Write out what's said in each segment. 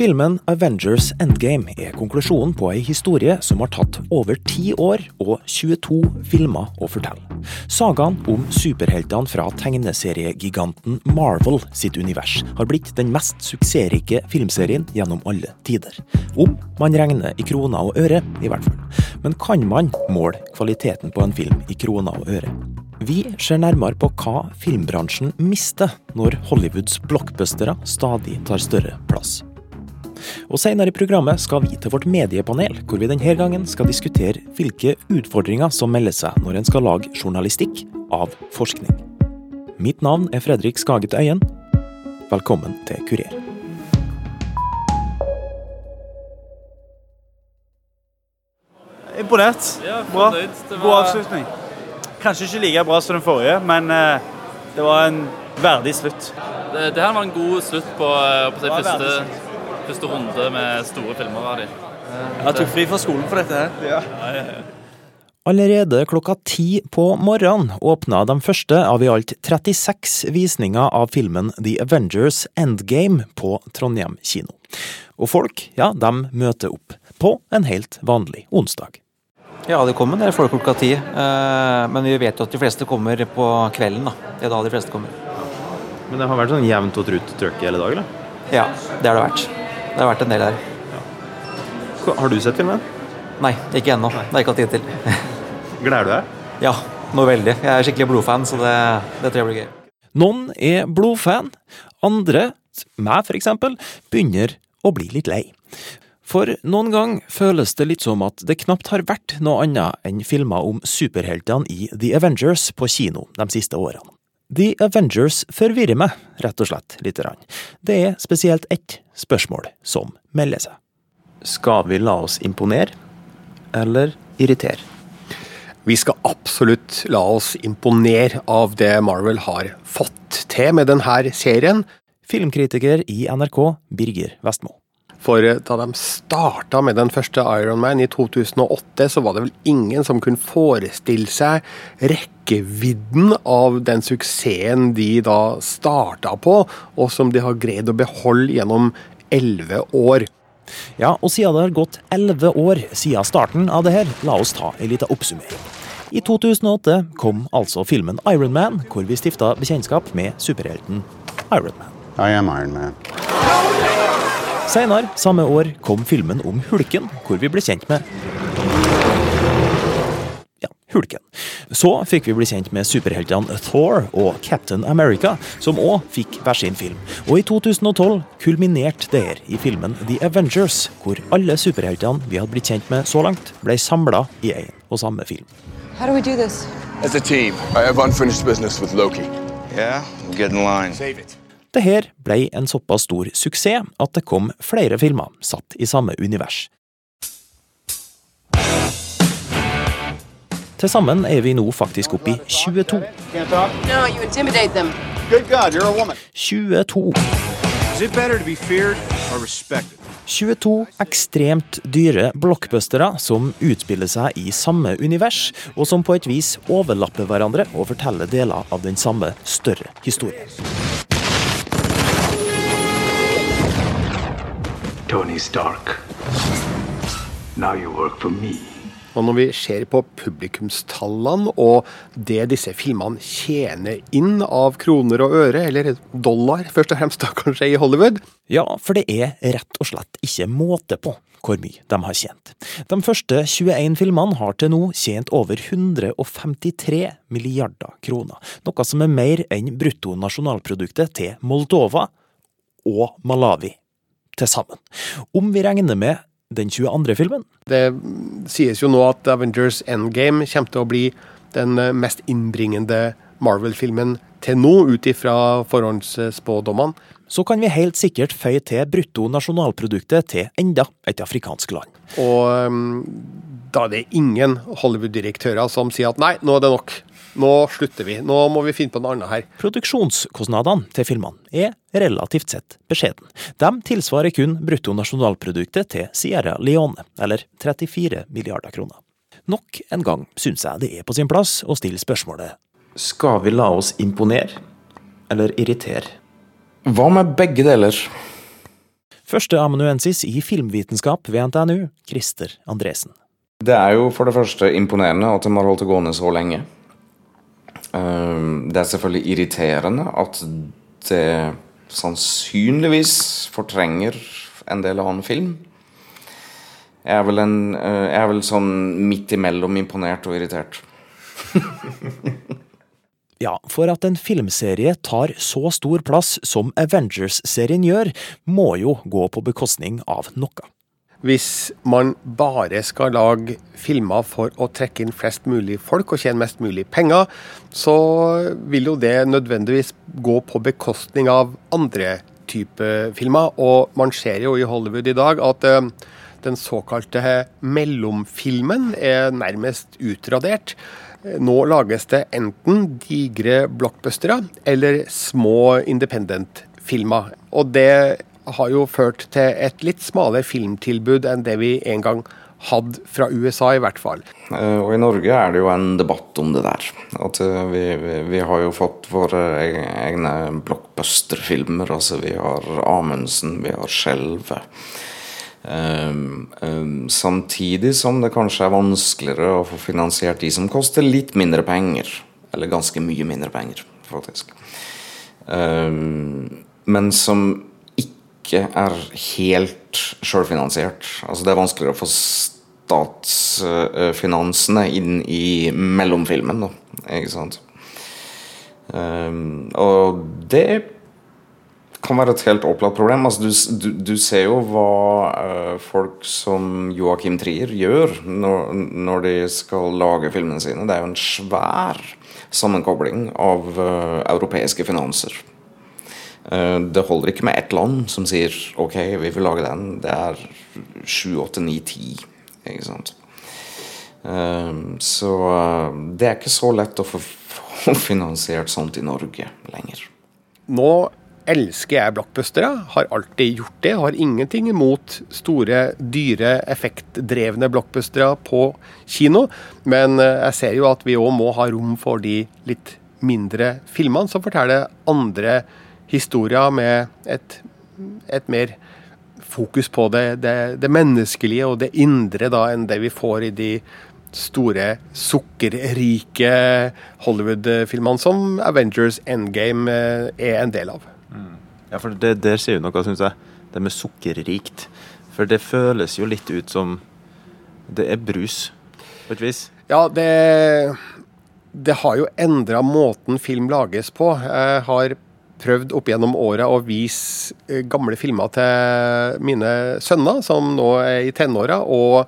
Filmen Avengers Endgame er konklusjonen på ei historie som har tatt over ti år og 22 filmer å fortelle. Sagaen om superheltene fra tegneseriegiganten Marvel sitt univers har blitt den mest suksessrike filmserien gjennom alle tider. Om man regner i kroner og øre, i hvert fall. Men kan man måle kvaliteten på en film i kroner og øre? Vi ser nærmere på hva filmbransjen mister når Hollywoods blockbustere stadig tar større plass. Og Senere i programmet skal vi til vårt mediepanel, hvor vi denne gangen skal diskutere hvilke utfordringer som melder seg når en skal lage journalistikk av forskning. Mitt navn er Fredrik Skaget Øyen. Velkommen til Kurer. Imponert. Bra. God avslutning. Kanskje ikke like bra som den forrige, men eh, det var en verdig slutt. Det, det her var en god slutt på, eh, på Det første, første runde med store filmer av dem. Jeg tok fri fra skolen for dette her. Ja. Allerede klokka ti på morgenen åpna de første av i alt 36 visninger av filmen The Avengers Endgame på Trondheim kino. Og folk, ja, de møter opp. På en helt vanlig onsdag. Ja, det kommer en del folk klokka ti. eh, Men vi vet jo at de fleste kommer på kvelden. da. Det er da de fleste kommer. Men det har vært sånn jevnt og trutt trøkk hele dag, eller? Ja, det har det vært. Det har vært en del her. Har du sett filmen? Nei, ikke ennå. Det har jeg ikke hatt tid til. Gleder du deg? Ja, noe veldig. Jeg er skikkelig blodfan, så det, det tror jeg blir gøy. Noen er blodfan, andre, meg for eksempel, begynner å bli litt lei. For noen gang føles det litt som at det knapt har vært noe annet enn filmer om superheltene i The Avengers på kino de siste årene. The Avengers forvirrer meg, rett og slett, lite grann. Det er spesielt ett spørsmål som melder seg. Skal vi la oss imponere, eller irritere? Vi skal absolutt la oss imponere av det Marvel har fått til med denne serien. Filmkritiker i NRK, Birger Vestmo. For eh, da de starta med den første Iron Man i 2008, så var det vel ingen som kunne forestille seg rekkevidden av den suksessen de da starta på, og som de har greid å beholde gjennom elleve år. Ja, og siden det har gått elleve år siden starten av det her, la oss ta en liten oppsummering. I 2008 kom altså filmen Iron Man, hvor vi stifta bekjentskap med superhelten Iron Man. I am Iron Man. Senere samme år kom filmen om Hulken, hvor vi ble kjent med ja, Hulken. Så fikk vi bli kjent med superheltene Thor og Captain America, som òg fikk hver sin film. Og i 2012 kulminerte det her i filmen The Avengers, hvor alle superheltene vi hadde blitt kjent med så langt, ble samla i én og samme film. How do we do this? As a team, I have unfinished business with Loki. Yeah? Get in line. Save it. Det her ble en såpass stor suksess at det kom flere filmer satt i samme univers. Til sammen er vi nå faktisk oppe i 22. No, you intimidate them. Good God, you're a woman. 22. Is it better to be feared or respected? 22 ekstremt dyre blockbustere som utspiller seg i samme univers, og som på et vis overlapper hverandre og forteller deler av den samme større historien. Tony Stark. Now you work for me. Og når vi ser på publikumstallene og det disse filmene tjener inn av kroner og øre, eller dollar først og fremst da kanskje i Hollywood, Ja, for det er rett og slett ikke måte på hvor mye de har tjent. De første 21 filmene har til nå tjent over 153 milliarder kroner, noe som er mer enn bruttonasjonalproduktet til Moldova og Malawi til sammen. Om vi regner med den 22. filmen, det sies jo nå at Avengers Endgame kommer til å bli den eh, mest innbringende Marvel-filmen til nå, ut ifra forhåndsspådommene. så kan vi helt sikkert føye til bruttonasjonalproduktet til enda et afrikansk land. Og um, da er det ingen Hollywood-direktører som sier at nei, nå er det nok. Nå slutter vi. Nå må vi finne på noe annet her. Produksjonskostnadene til filmene er relativt sett beskjeden. De tilsvarer kun bruttonasjonalproduktet til Sierra Leone, eller 34 milliarder kroner. Nok en gang syns jeg det er på sin plass å stille spørsmålet Skal vi la oss imponere, eller irritere? Hva med begge deler? Førsteamanuensis i filmvitenskap ved NTNU, Christer Andresen. Det er jo for det første imponerende at de har holdt det gående så lenge. Det er selvfølgelig irriterende at det sannsynligvis fortrenger en del annen film. Jeg er vel, en, jeg er vel sånn midt imellom imponert og irritert. Ja, for at en filmserie tar så stor plass som Avengers-serien gjør, må jo gå på bekostning av noe. Hvis man bare skal lage filmer for å trekke inn flest mulig folk og tjene mest mulig penger, så vil jo det nødvendigvis gå på bekostning av andre typer filmer. Og man ser jo i Hollywood i dag at uh, den såkalte mellomfilmen er nærmest utradert. Nå lages det enten digre blockbustere eller små independent-filmer. Og det har jo ført til et litt smalere filmtilbud enn det vi en gang hadde fra USA, i hvert fall. Eh, og i Norge er det jo en debatt om det der. At eh, vi, vi, vi har jo fått våre egne blockbuster-filmer. Altså vi har Amundsen, vi har Skjelvet. Um, um, samtidig som det kanskje er vanskeligere å få finansiert de som koster litt mindre penger. Eller ganske mye mindre penger, faktisk. Um, men som ikke er helt sjølfinansiert. Altså det er vanskeligere å få statsfinansene inn i mellomfilmen, da. Ikke sant. og det kan være et helt opplagt problem. Altså, du, du, du, ser jo hva uh, folk som Joakim Trier gjør når, når, de skal lage filmene sine. Det er jo en svær sammenkobling av uh, europeiske finanser. Uh, det holder ikke med ett land som sier OK, vi vil lage den. Det er sju, åtte, ni, ti. Ikke sant. så det er ikke så lett å få, finansiert sånt i Norge lenger. Nå elsker jeg blockbustere. Har alltid gjort det. Har ingenting imot store, dyre, effektdrevne blockbustere på kino. Men eh, jeg ser jo at vi òg må ha rom for de litt mindre filmene som forteller andre historier med et, et mer fokus på det, det, det, menneskelige og det indre da, enn det vi får i de store, sukkerrike Hollywood-filmene som Avengers Endgame eh, er en del av. Ja, for det der sier jo noe, syns jeg. Det med sukkerrikt. For det føles jo litt ut som Det er brus, på et vis. Ja, det Det har jo endra måten film lages på. Jeg har prøvd opp gjennom åra å vise eh, gamle filmer til mine sønner, som nå er i tenåra, og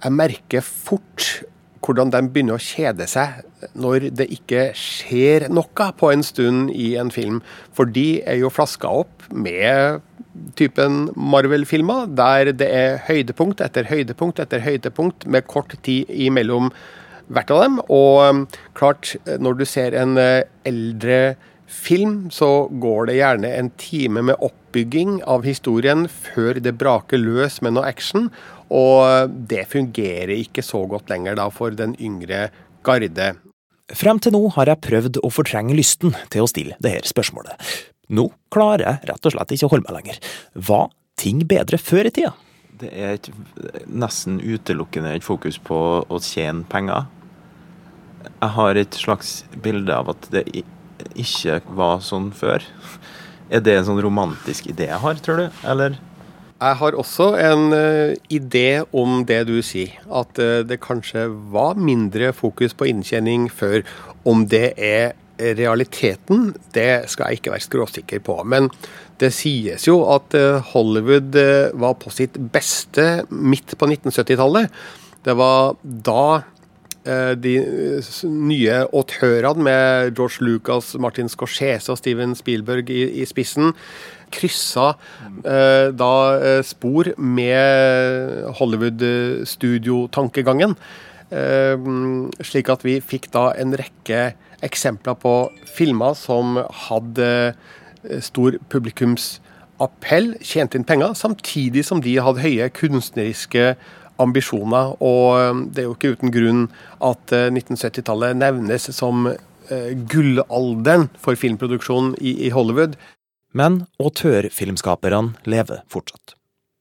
jeg merker fort hvordan de begynner å kjede seg når det ikke skjer noe på en stund i en film. For de er jo flaska opp med typen Marvel-filmer, der det er høydepunkt etter høydepunkt etter høydepunkt med kort tid imellom hvert av dem. Og um, klart, når du ser en eldre eldre film, så går det gjerne en time med oppbygging av historien før det braker løs med noe action. Og det fungerer ikke så godt lenger da for den yngre garde. Frem til nå har jeg prøvd å fortrenge lysten til å stille dette spørsmålet. Nå klarer jeg rett og slett ikke å holde meg lenger. Var ting bedre før i tida? Det er et, nesten utelukkende et fokus på å tjene penger. Jeg har et slags bilde av at det ikke var sånn før. Er det en sånn romantisk idé jeg har, tror du? Eller? Jeg har også en uh, idé om det du sier. At uh, det kanskje var mindre fokus på inntjening før. Om det er realiteten, det skal jeg ikke være skråsikker på. Men det sies jo at uh, Hollywood var på sitt beste midt på 1970-tallet. Det var da de nye autørene med George Lucas, Martin Scorsese og Steven Spielberg i, i spissen kryssa eh, da eh, spor med Hollywood-studiotankegangen. Eh, slik at vi fikk da en rekke eksempler på filmer som hadde eh, stor publikumsappell, tjente inn penger, samtidig som de hadde høye kunstneriske ambisjoner. Og eh, det er jo ikke uten grunn at 1970-tallet nevnes som gullalderen for filmproduksjon i, Hollywood. Men autørfilmskaperne lever fortsatt.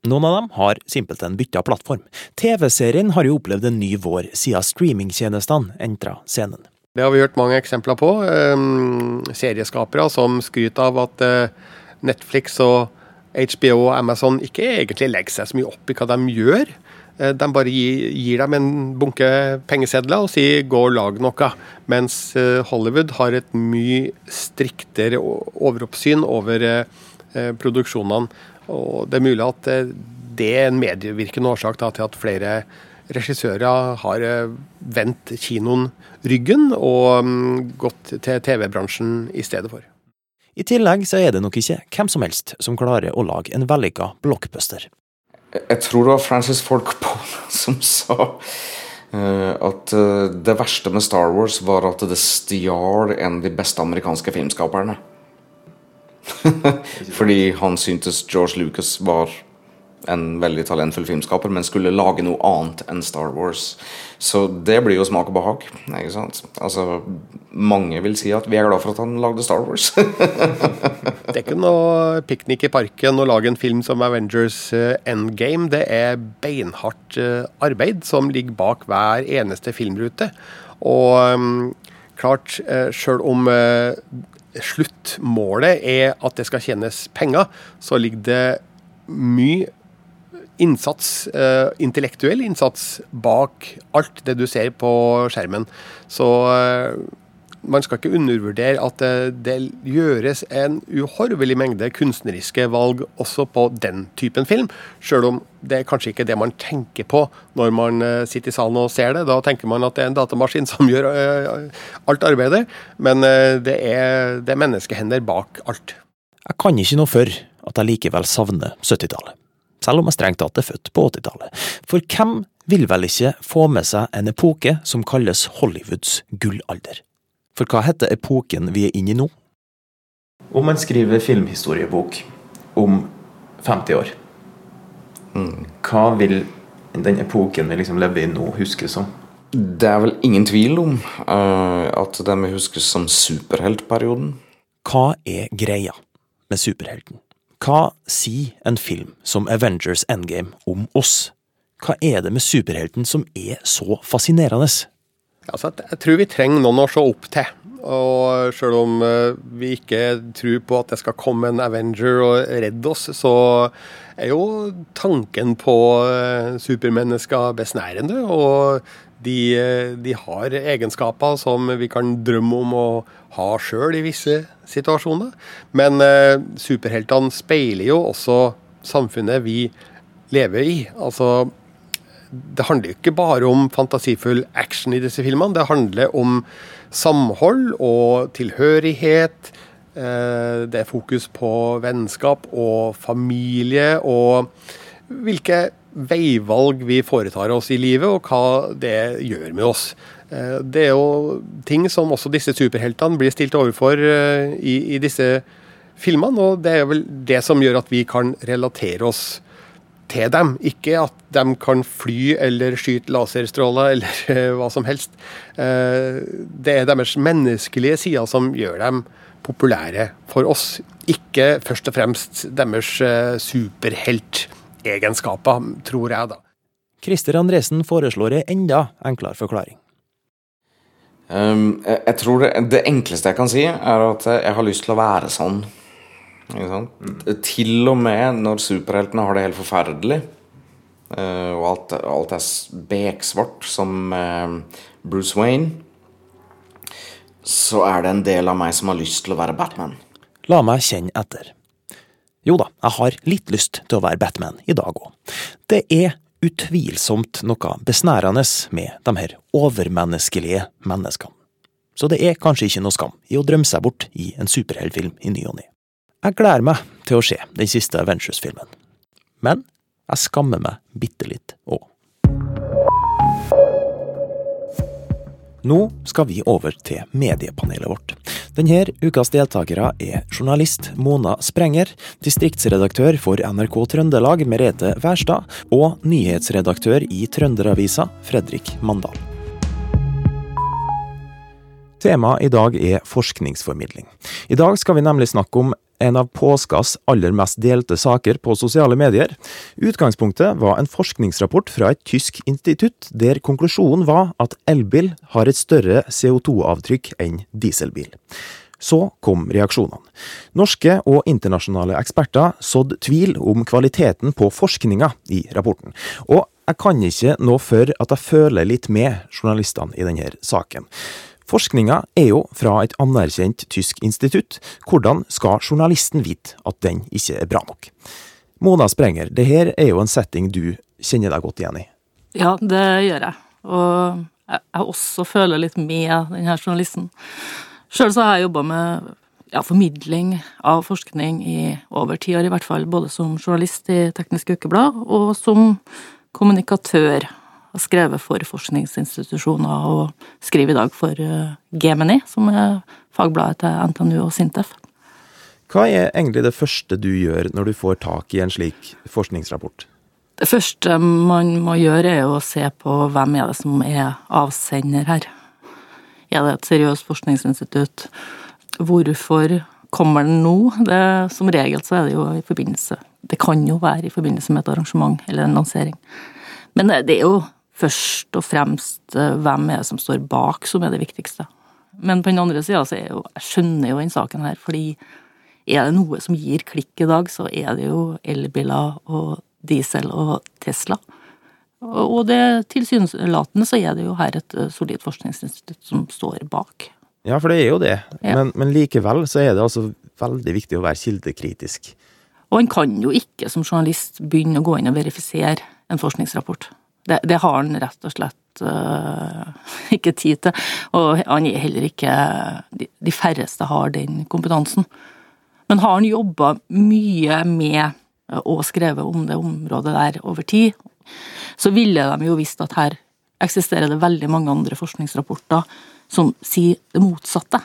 Noen av dem har simpelthen bytta plattform. TV-serien har jo opplevd en ny vår siden streamingtjenestene entra scenen. Det har vi hørt mange eksempler på. Serieskapere som skryter av at Netflix og HBO og Amazon ikke egentlig legger seg så mye opp i hva de gjør. Uh, de bare gir, gir, dem en bunke pengesedler og sier 'gå og lag noe'. Mens uh, Hollywood har et mye striktere overoppsyn over produksjonene. Og det er mulig at det er en medvirkende årsak da, til at flere regissører har eh, vendt kinoen ryggen og mm, gått til TV-bransjen i stedet for. I tillegg så er det nok ikke hvem som helst som klarer å lage en vellykka blockbuster. Jeg tror det var Francis Ford Coppola som sa uh, at uh, det verste med Star Wars var at det stjal en av de beste amerikanske filmskaperne. Fordi han syntes George Lucas var en veldig talentfull filmskaper, men skulle lage noe annet enn Star Wars. Så det blir jo smak og behag. ikke sant? Altså, Mange vil si at vi er glad for at han lagde Star Wars. det er ikke noe piknik i parken å lage en film som Avengers eh, Endgame. Det er beinhardt eh, arbeid som ligger bak hver eneste filmrute. Og um, klart, eh, sjøl om sluttmålet er at det skal tjenes penger, så ligger det mye innsats, uh, intellektuell innsats bak alt det du ser på skjermen. Så uh, man skal ikke undervurdere at det, det gjøres en uhorvelig mengde kunstneriske valg også på den typen film, sjøl om det er kanskje ikke det man tenker på når man uh, sitter i salen og ser det. Da tenker man at det er en datamaskin som gjør alt arbeidet, men det er, det er menneskehender bak alt. Jeg kan ikke noe for at jeg likevel savner 70-tallet selv om jeg strengt tatt er født på 80-tallet. For hvem vil vel ikke få med seg en epoke som kalles Hollywoods gullalder? For hva heter epoken vi er inne i nå? Om man skriver filmhistoriebok om 50 år, mm. hva vil den epoken vi liksom lever i nå, huskes som? Det er vel ingen tvil om uh, at den vil huskes som superheltperioden. Hva er greia med superhelten? Hva sier en film som Avengers Endgame om oss? Hva er det med superhelten som er så fascinerende? Altså, jeg tror vi trenger noen å se opp til. Og selv om eh, vi ikke tror på at det skal komme en Avenger og redde oss, så er jo tanken på eh, supermennesker besnærende. Og de, eh, de har egenskaper som vi kan drømme om å ha sjøl i visse situasjoner. Men superheltene speiler jo også samfunnet vi lever i. Altså, det handler jo ikke bare om fantasifull action i disse filmene. Det handler om samhold og tilhørighet. Eh, det er fokus på vennskap og familie, og hvilke veivalg vi foretar oss i livet, og hva det gjør med oss. Eh, det er jo ting som også disse superheltene blir stilt overfor eh, i, i, disse filmene, og det er vel det som gjør at vi kan relatere oss til dem. Ikke at de kan fly eller skyte laserstråler eller eh, hva som helst. Det er deres menneskelige sider som gjør dem populære for oss. Ikke først og fremst deres superheltegenskaper, tror jeg, da. Christer Andresen foreslår en enda enklere forklaring. Um, jeg, jeg, tror det, det, enkleste jeg kan si, er at jeg har lyst til å være sånn. Mm. Til og med når superheltene har det helt forferdelig, uh, og alt, alt, er beksvart, som uh, Bruce Wayne, så er det en del av meg som har lyst til å være Batman. La meg kjenne etter. Jo da, jeg har litt lyst til å være Batman i dag òg. Det er utvilsomt noe besnærende med de her overmenneskelige menneskene. Så det er kanskje ikke noe skam i å drømme seg bort i en superheltfilm i ny og ne. Jeg gleder meg til å se den siste Avengers-filmen. Men jeg skammer meg bitte litt òg. Nå skal vi over til mediepanelet vårt. Denne ukas deltakere er journalist Mona Sprenger, distriktsredaktør for NRK Trøndelag Merete Wærstad og nyhetsredaktør i Trønderavisa Fredrik Mandal. Temaet i dag er forskningsformidling. I dag skal vi nemlig snakke om en av påskas aller mest delte saker på sosiale medier. Utgangspunktet var en forskningsrapport fra et tysk institutt, der konklusjonen var at elbil har et større CO2-avtrykk enn dieselbil. Så kom reaksjonene. Norske og internasjonale eksperter sådde tvil om kvaliteten på forskninga i rapporten. Og jeg kan ikke nå før at jeg føler litt med journalistene i denne saken. Forskninga er jo fra et anerkjent tysk institutt. Hvordan skal journalisten vite at den ikke er bra nok? Mona Sprenger, det her er jo en setting du kjenner deg godt igjen i. Ja, det gjør jeg. Og jeg også føler litt med denne journalisten. Sjøl har jeg jobba med ja, formidling av forskning i over ti år, i hvert fall. Både som journalist i Teknisk Ukeblad og som kommunikatør. Har skrevet for forskningsinstitusjoner og skriver i dag for eh, Gemini, som er fagbladet til NTNU og Sintef. Hva er egentlig det første du gjør når du får tak i en slik forskningsrapport? Det første man må gjøre, er å se på hvem er det som er avsender her. Er det et seriøst forskningsinstitutt? Hvorfor kommer den nå? Det, som regel så er det jo i forbindelse Det kan jo være i forbindelse med et arrangement eller en lansering. Men det er jo først og fremst eh, hvem er det som står bak, som er det viktigste. Men på den andre sida så er jo Jeg skjønner jo den saken her, fordi er det noe som gir klikk i dag, så er det jo elbiler og diesel og Tesla. Og det tilsynelatende så er det jo her et eh, solid forskningsinstitutt som står bak. Ja, for det er jo det. Ja. Men, men, likevel så er det altså veldig viktig å være kildekritisk. Og en kan jo ikke som journalist begynne å gå inn og verifisere en forskningsrapport. Det, det har han rett og slett uh, ikke tid til. Og han er heller ikke de, de færreste har den kompetansen. Men har han jobba mye med og skrevet om det området der over tid, så ville de jo visst at her eksisterer det veldig mange andre forskningsrapporter som sier det motsatte.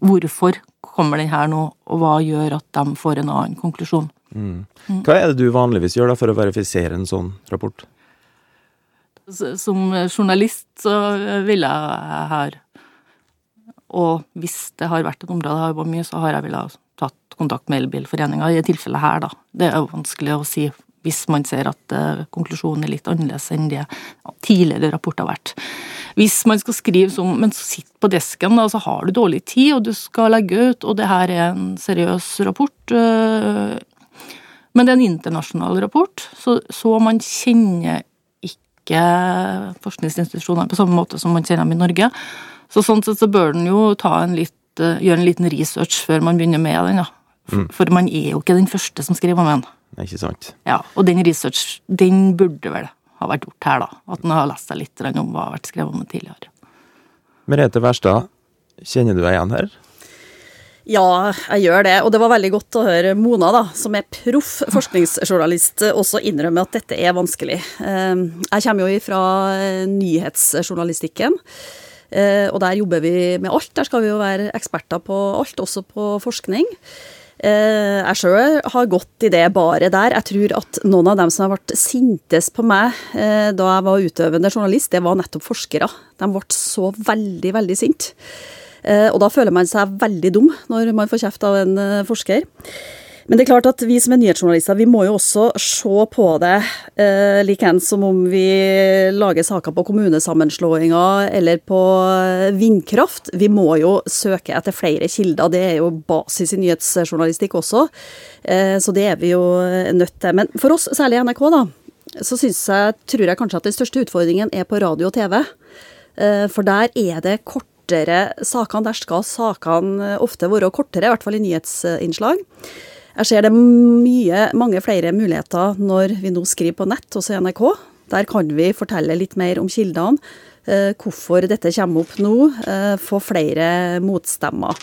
Hvorfor kommer den her nå, og hva gjør at de får en annen konklusjon? Mm. Hva er det du vanligvis gjør da for å verifisere en sånn rapport? Som journalist så ville jeg her Og hvis det har vært et område jeg har jobbet mye, så har jeg villet tatt kontakt med Elbilforeninga. I det tilfellet her, da. Det er jo vanskelig å si hvis man ser at uh, konklusjonen er litt annerledes enn det tidligere rapporter har vært. Hvis man skal skrive som Men sitt på desken, da, så har du dårlig tid, og du skal legge ut, og det her er en seriøs rapport. Uh, men det er en internasjonal rapport, så, så man kjenner ikke forskningsinstitusjonene på samme måte som man kjenner dem i Norge. Så sånn sett så bør den jo en litt, uh, gjøre en liten research før man begynner med den. Ja. Mm. for man er jo ikke den første som skriver om den. Ikke sant? Ja, og den research, den burde vel ha vært gjort her, da. At en har lest seg litt om hva har vært skrevet om det tidligere. Merete Wærstad, kjenner du deg igjen her? Ja, jeg gjør det. Og det var veldig godt å høre Mona, da, som er proff forskningsjournalist, også innrømme at dette er vanskelig. Eh, jeg kommer jo fra nyhetsjournalistikken. Eh, og der jobber vi med alt. Der skal vi jo være eksperter på alt, også på forskning. Eh, jeg sjøl har gått i det bare der. Jeg tror at noen av dem som har vært sintest på meg eh, da jeg var utøvende journalist, det var nettopp forskere. De ble så veldig, veldig sinte. Eh, og da føler man seg veldig dum når man får kjeft av en forsker. Men det er klart at vi som er nyhetsjournalister, vi må jo også se på det eh, likeens som om vi lager saker på kommunesammenslåinger eller på vindkraft. Vi må jo søke etter flere kilder. Det er jo basis i nyhetsjournalistikk også. Eh, så det er vi jo nødt til. Men for oss, særlig i NRK, da, så synes jeg, tror jeg kanskje at den største utfordringen er på radio og TV. Eh, for der er det kortere sakene. Der skal sakene ofte være kortere, i hvert fall i nyhetsinnslag. Jeg ser det mye, mange flere muligheter når vi nå skriver på nett, i NRK. Der kan vi fortelle litt mer om kildene, eh, hvorfor dette kommer opp nå, eh, få flere motstemmer.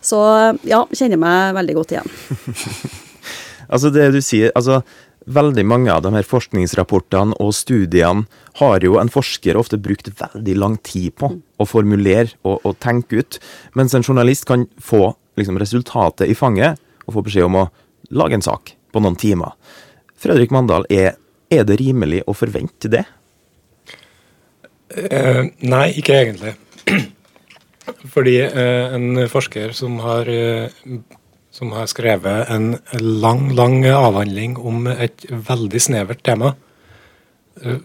Så ja, kjenner meg veldig godt igjen. altså det du sier, altså veldig mange av de her forskningsrapportene og studiene har jo en forsker ofte brukt veldig lang tid på å formulere og, og tenke ut, mens en journalist kan få liksom, resultatet i fanget og få beskjed om å lage en sak på noen timer. Fredrik Mandal, er, er det rimelig å forvente det? Eh, nei, ikke egentlig. Fordi eh, en forsker som har uh, som har skrevet en lang, lang avhandling om et veldig snevert tema.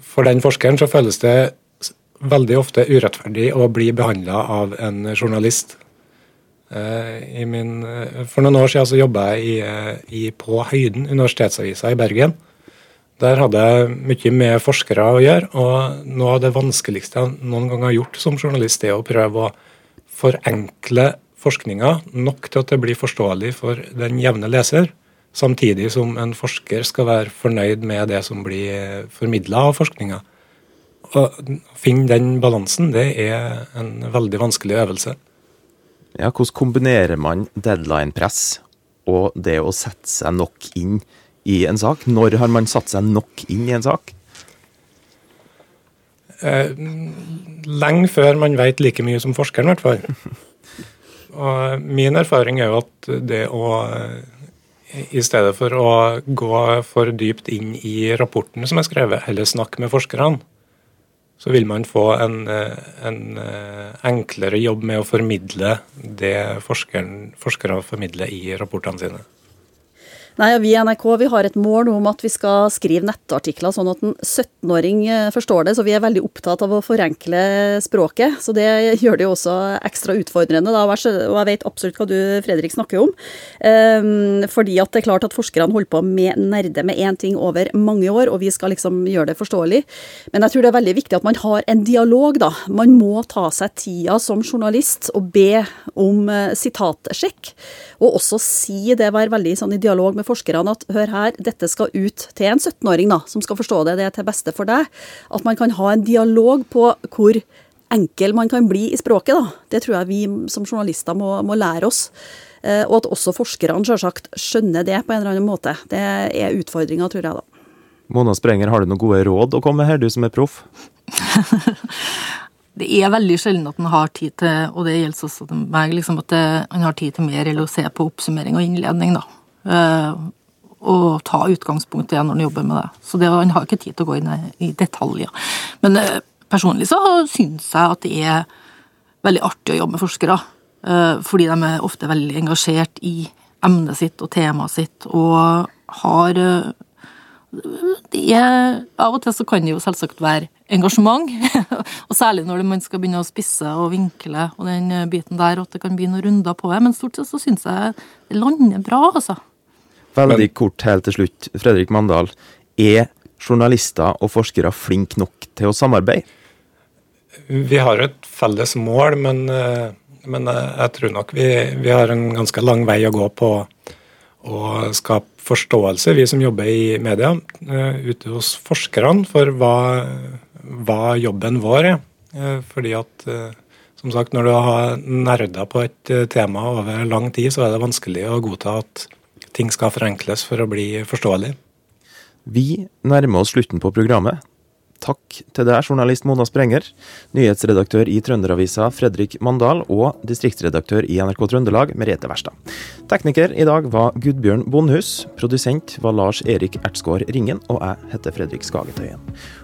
For den forskeren så føles det veldig ofte urettferdig å bli behandla av en journalist. Eh, min, eh, for noen år siden så jobba jeg i, eh, i, på Høyden, universitetsavisa i Bergen. Der hadde jeg mye med forskere å gjøre, og noe av det vanskeligste jeg noen gang har gjort som journalist, er å prøve å forenkle forskninga nok til at det blir forståelig for den jevne leser, samtidig som en forsker skal være fornøyd med det som blir formidla av forskninga. Å finne den balansen, det er en veldig vanskelig øvelse. Ja, Hvordan kombinerer man deadline-press og det å sette seg nok inn i en sak? Når har man satt seg nok inn i en sak? Eh, lenge før man vet like mye som forskeren, i hvert fall. Og min erfaring er jo at det å i stedet for å gå for dypt inn i rapporten som er skrevet, eller snakke med forskerne, så vil man få en, eh, en, eh, enklere jobb med å formidle det forskere formidler i rapportene sine. Nei, Vi i NRK vi har et mål om at vi skal skrive nettartikler sånn at en 17-åring eh, forstår det, så vi er veldig opptatt av å forenkle språket. Så det gjør det jo også ekstra utfordrende. Da. Og jeg vet absolutt hva du Fredrik, snakker om. Um, fordi at det er klart at forskerne holder på med nerde med én ting over mange år, og vi skal liksom gjøre det forståelig. Men jeg tror det er veldig viktig at man har en dialog, da. Man må ta seg tida som journalist og be om uh, sitatsjekk. Og også si det, være veldig sånn i dialog med forskerne at hør her, dette skal ut til en 17-åring da, som skal forstå det, det er til beste for deg. At man kan ha en dialog på hvor enkel man kan bli i språket. da. Det tror jeg vi som journalister må, må lære oss. Eh, og at også forskerne selvsagt skjønner det på en eller annen måte. Det er utfordringa, tror jeg da. Mona Sprenger, har du noen gode råd å komme med her, du som er proff? det er veldig sjelden at en har tid til, og det gjelder også til meg, liksom at en har tid til mer eller å se på oppsummering og innledning, da. Eh, og ta utgangspunkt i når han jobber med det. Så det, han har ikke tid til å gå inn i detaljer. Men eh, personlig så syns jeg at det er veldig artig å jobbe med forskere. Eh, fordi de er ofte veldig engasjert i emnet sitt og temaet sitt, og har det er, Av og til så kan det jo selvsagt være engasjement, og særlig når man skal begynne å spisse og vinkle og den biten der, og at det kan bli noen runder på det, men stort sett så syns jeg det lander bra, altså. Veldig kort helt til slutt. Fredrik Mandal, er journalister og forskere flinke nok til å samarbeide? Vi har et felles mål, men, eh, men eh, jeg tror nok vi, vi, har en ganske lang vei å gå på å skape forståelse, vi som jobber i media, eh, ute hos forskerne, for hva, hva jobben vår er. Fordi at som sagt, når du har nerda på et tema over lang tid, så er det vanskelig å godta at ting skal forenkles for å bli forståelig. Vi nærmer oss slutten på programmet. Takk til deg, journalist Mona Sprenger, nyhetsredaktør i Trønderavisa Fredrik Mandal og distriktsredaktør i NRK Trøndelag Merete Wærstad. Tekniker i dag var Gudbjørn Bondhus, produsent var Lars Erik Ertsgaard Ringen, og jeg heter Fredrik Skagetøyen.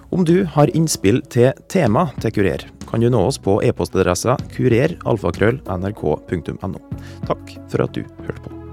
Om du har innspill til tema til Kurer, kan du nå oss på e-postadressa kureralfakrøll.nrk.no. Takk for at du hørte på.